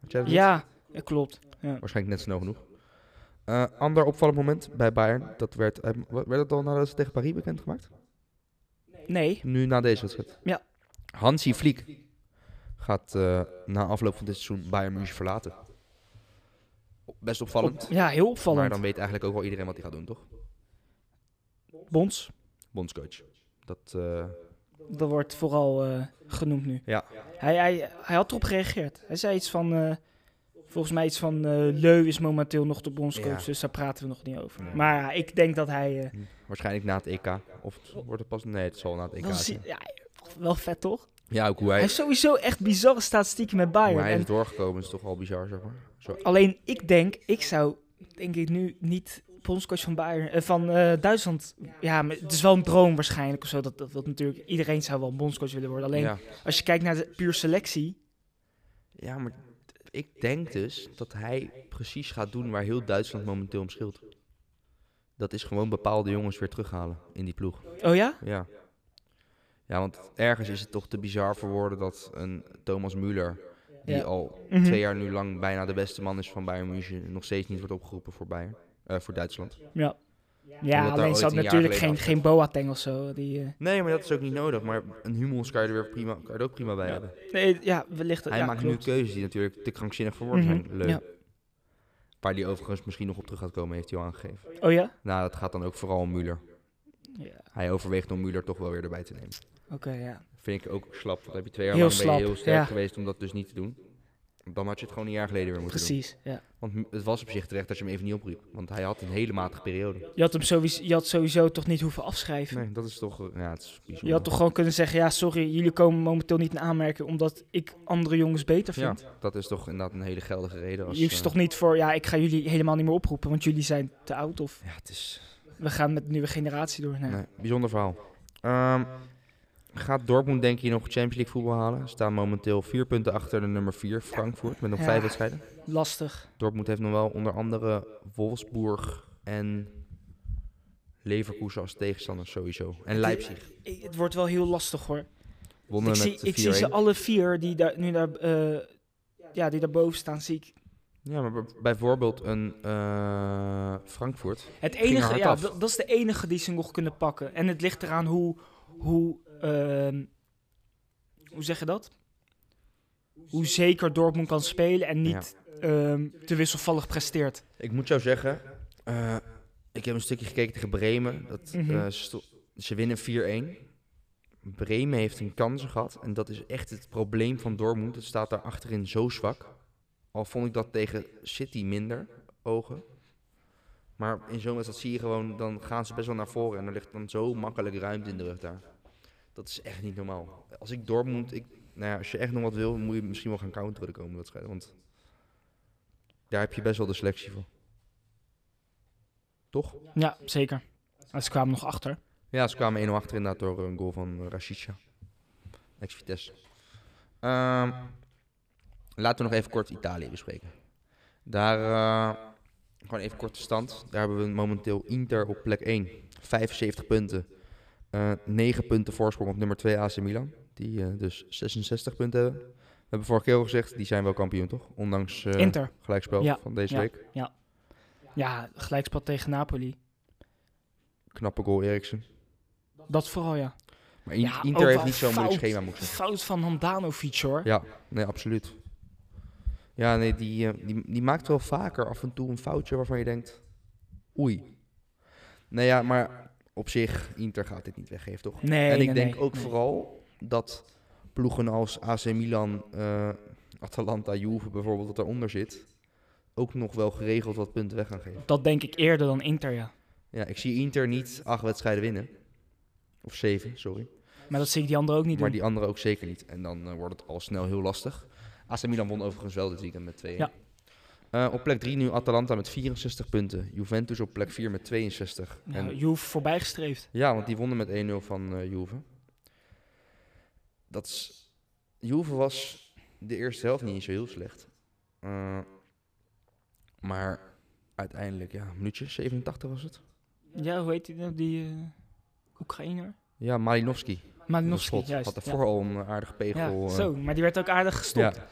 Dat?
Ja, ja, klopt. Ja.
Waarschijnlijk net snel genoeg. Eh, ander opvallend moment bij Bayern. Dat werd, werd het al nadat ze tegen Paris bekendgemaakt?
Nee.
Nu na deze wedstrijd.
Ja.
Hansi Flick gaat eh, na afloop van dit seizoen Bayern München verlaten. Best opvallend.
Ja, heel
maar
opvallend.
dan weet eigenlijk ook wel iedereen wat hij gaat doen, toch?
Bons,
Bondscoach. Dat, eh,
dat wordt vooral eh, genoemd nu.
Ja.
Hij, hij, hij had erop gereageerd. Hij zei iets van, volgens mij iets van, eh Leu is momenteel nog de bondscoach,
Ja.
dus daar praten we nog niet over.
Nee.
Maar ja, ik denk dat hij... eh,
waarschijnlijk na het EK. Of het- wordt het pas... Nee, het zal na het EK
wel,
zijn.
zie- ja, wel vet toch?
Ja, ook hoe
Hij
hij,
heeft sowieso echt bizarre statistieken met Bayern.
hij
En
is doorgekomen is toch al bizar, zeg maar.
Alleen ik denk, ik zou denk ik nu niet bondscoach van Bayern, eh, van Duitsland. Ja, maar het is wel een droom waarschijnlijk of zo. Dat, dat, dat natuurlijk iedereen zou wel een bondscoach willen worden. Alleen
Ja.
als je kijkt naar de puur selectie,
Ja, maar ik denk dus dat hij precies gaat doen waar heel Duitsland momenteel om scheelt. Dat is gewoon bepaalde jongens weer terughalen in die ploeg.
oh ja?
Ja. Ja, want ergens is het toch te bizar voor woorden dat een Thomas Müller, die
Ja.
al
Mhm.
twee jaar nu lang bijna de beste man is van Bayern München, nog steeds niet wordt opgeroepen voor Bayern, eh, voor Duitsland.
Ja. Ja, alleen ze had natuurlijk geen, geen Boateng of zo. Die, eh,
Nee, maar dat is ook niet nodig. Maar een Hummels kan je er weer prima, kan je er ook prima bij hebben.
nee, ja, wellicht.
Hij
ja,
maakt
klopt.
nu keuzes die natuurlijk te krankzinnig voor woorden zijn.
Mhm,
Leuk.
ja.
Waar die overigens misschien nog op terug gaat komen, heeft hij al aangegeven.
Oh ja?
Nou, dat gaat dan ook vooral om Müller.
Ja,
Hij overweegt om Müller toch wel weer erbij te nemen.
oké, ja.
Vind ik ook slap. Want heb je twee jaar
Heel
lang
slap,
heel sterk
ja.
geweest om dat dus niet te doen. Dan had je het gewoon een jaar geleden weer moeten
Precies, ja.
doen. Want het was op zich terecht dat je hem even niet opriep. Want hij had een hele matige periode.
Je had hem sowieso, je had sowieso toch niet hoeven afschrijven.
Nee, dat is toch... eh, Ja, het is.
Je had toch gewoon kunnen zeggen, ja, sorry, jullie komen momenteel niet in aanmerking omdat ik andere jongens beter
Ja,
vind.
dat is toch inderdaad een hele geldige reden. Als,
je hoeft
eh,
toch niet voor, ja, ik ga jullie helemaal niet meer oproepen, want jullie zijn te oud of
Ja, het is...
we gaan met de nieuwe generatie door. Nee.
Nee, bijzonder verhaal. Ehm, gaat Dortmund denk je nog Champions League voetbal halen? Staan momenteel vier punten achter de nummer vier, Frankfurt, met nog
Ja.
vijf wedstrijden.
Lastig.
Dortmund heeft nog wel onder andere Wolfsburg en Leverkusen als tegenstanders sowieso. En Leipzig.
Het wordt wel heel lastig hoor.
Wonnen
Ik, zie, ik zie ze
4-1.
alle vier die daar nu daar, eh, ja, die daarboven staan, zie ik.
Ja, maar bijvoorbeeld een eh, Frankfurt.
Het enige, ja,
af.
dat is de enige die ze nog kunnen pakken. En het ligt eraan hoe, hoe, ehm, hoe zeg je dat? Hoe zeker Dortmund kan spelen en niet ehm, te wisselvallig presteert.
Ik moet jou zeggen, eh, ik heb een stukje gekeken tegen Bremen. Dat,
Mhm.
eh, ze winnen 4-1. Bremen heeft een kansen gehad. En dat is echt het probleem van Dortmund. Het staat daar achterin zo zwak. Al vond ik dat tegen City minder ogen. Maar in zo'n wedstrijd zie je gewoon, dan gaan ze best wel naar voren. En er ligt dan zo makkelijk ruimte in de rug daar. Dat is echt niet normaal. Als ik Dortmund, ik, nou ja, als je echt nog wat wil, moet je misschien wel gaan counteren de komende wedstrijden. Want daar heb je best wel de selectie voor. Toch?
Ja, zeker. En ze kwamen nog achter.
Ja, ze kwamen 1-0 achter inderdaad door een goal van uh, Rashica. Ex-Vitesse. Ehm, laten we nog even kort Italië bespreken. Daar, eh, gewoon even kort de stand. Daar hebben we momenteel Inter op plek 1. 75 punten. Eh 9 punten voorsprong op nummer 2 AC Milan. Die eh, dus 66 punten hebben. We hebben vorige keer al gezegd, die zijn wel kampioen toch? Ondanks
Inter.
gelijkspel
Ja,
van deze
ja.
week.
Ja, gelijkspel tegen Napoli.
Knappe goal Eriksen.
Dat vooral, ja.
Maar In-
Ja,
Inter heeft niet zo'n moeilijk schema, moet ik zeggen.
Fout van Handanovic, hoor.
Ja, nee, absoluut. Ja, nee, die, die, die maakt wel vaker af en toe een foutje waarvan je denkt, oei. Nee, ja, maar op zich, Inter gaat dit niet weggeven, toch?
Nee,
en ik
nee,
denk
nee,
ook vooral dat ploegen als AC Milan, eh, Atalanta, Juve bijvoorbeeld, dat eronder zit, ook nog wel geregeld wat punten weg gaan geven.
Dat denk ik eerder dan Inter, ja.
Ja, ik zie Inter niet acht wedstrijden winnen. Of zeven, sorry.
Maar dat zie ik die anderen ook niet
Maar
doen.
die andere ook zeker niet. En dan eh, wordt het al snel heel lastig. AC Milan won overigens wel dit weekend met 2
Ja.
Eh, op plek 3 nu Atalanta met 64 punten. Juventus op plek 4 met 62.
Ja,
en,
Juve voorbijgestreefd.
ja, want die wonnen met 1-0 van eh Juve. Dat is, Juve was de eerste helft niet zo heel slecht. Eh, maar uiteindelijk, ja, minuutje, 87 was het.
Ja, hoe heet die nou? Die eh Oekraïner?
Ja. Malinovski, Schot.
juist.
Had
ja.
daarvoor al een aardige pegel.
Ja, zo, maar die werd ook aardig gestopt.
Ja.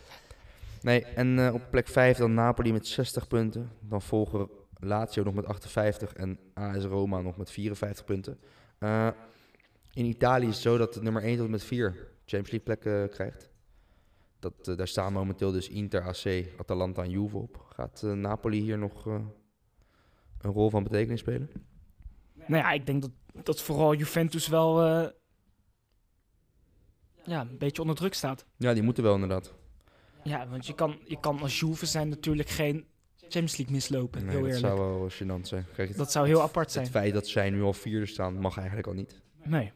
Nee, en eh, op plek 5 dan Napoli met 60 punten. Dan volgen Lazio nog met 58 en AS Roma nog met 54 punten. Eh, in Italië is het zo dat de nummer 1 tot met 4 Champions League plekken eh, krijgt. Dat, daar staan momenteel dus Inter, AC, Atalanta en Juve op. Gaat Napoli hier nog een rol van betekenis spelen?
Nou ja, ik denk dat, dat vooral Juventus wel ja, een beetje onder druk staat.
Ja, die moeten wel inderdaad.
Ja, want je kan, je kan als Juve zijn natuurlijk geen Champions League mislopen,
Nee,
heel
dat
eerlijk.
zou wel gênant zijn. Kijk, het,
Dat zou heel apart zijn.
het feit dat zij nu al vierde staan mag eigenlijk al niet.
Nee.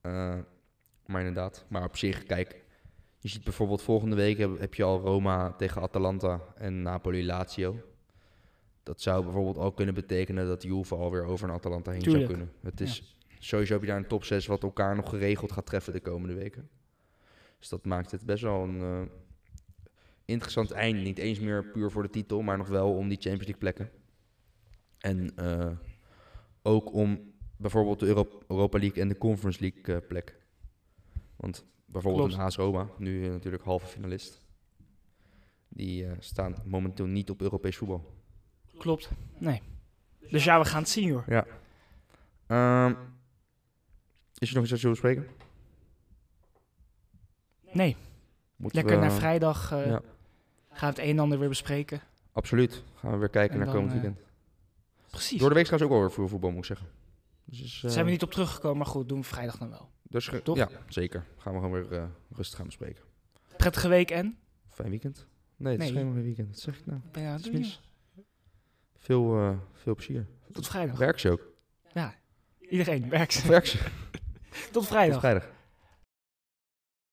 Eh, maar inderdaad, maar op zich, kijk, je ziet bijvoorbeeld volgende week heb, heb je al Roma tegen Atalanta en Napoli-Lazio. Dat zou bijvoorbeeld ook kunnen betekenen dat Juve alweer over een Atalanta heen
Tuurlijk.
zou kunnen. Het is sowieso heb je daar een top 6 wat elkaar nog geregeld gaat treffen de komende weken. Dus dat maakt het best wel een eh, interessant einde. Niet eens meer puur voor de titel, maar nog wel om die Champions League plekken. En eh, ook om bijvoorbeeld de Euro- Europa League en de Conference League eh, plek. Want bijvoorbeeld
Klopt.
een AS Roma, nu eh, natuurlijk halve finalist. Die staan momenteel niet op Europees voetbal.
Klopt. Nee. Dus ja, we gaan het zien hoor.
Ja. Ehm, is er nog iets wat je wil bespreken?
Nee,
Moeten
lekker
we-
naar vrijdag
ja.
Gaan we het een en ander weer bespreken.
Absoluut. Gaan we weer kijken
En
naar
dan,
komend
eh,
weekend.
Precies.
Door de week trouwens ook wel weer voor voetbal, moet ik zeggen. Dus, eh,
zijn we niet op teruggekomen, maar goed, doen we vrijdag dan wel.
dus
toch?
Ja, zeker. Gaan we gewoon weer eh, rustig gaan bespreken.
Prettige week en?
Fijn weekend? Nee, het is geen weekend. Wat zeg ik nou? Mis. Veel, veel plezier.
Tot vrijdag.
Werk ze ook?
Ja, iedereen werkt.
Werk ze?
Tot
Tot
vrijdag.
vrijdag.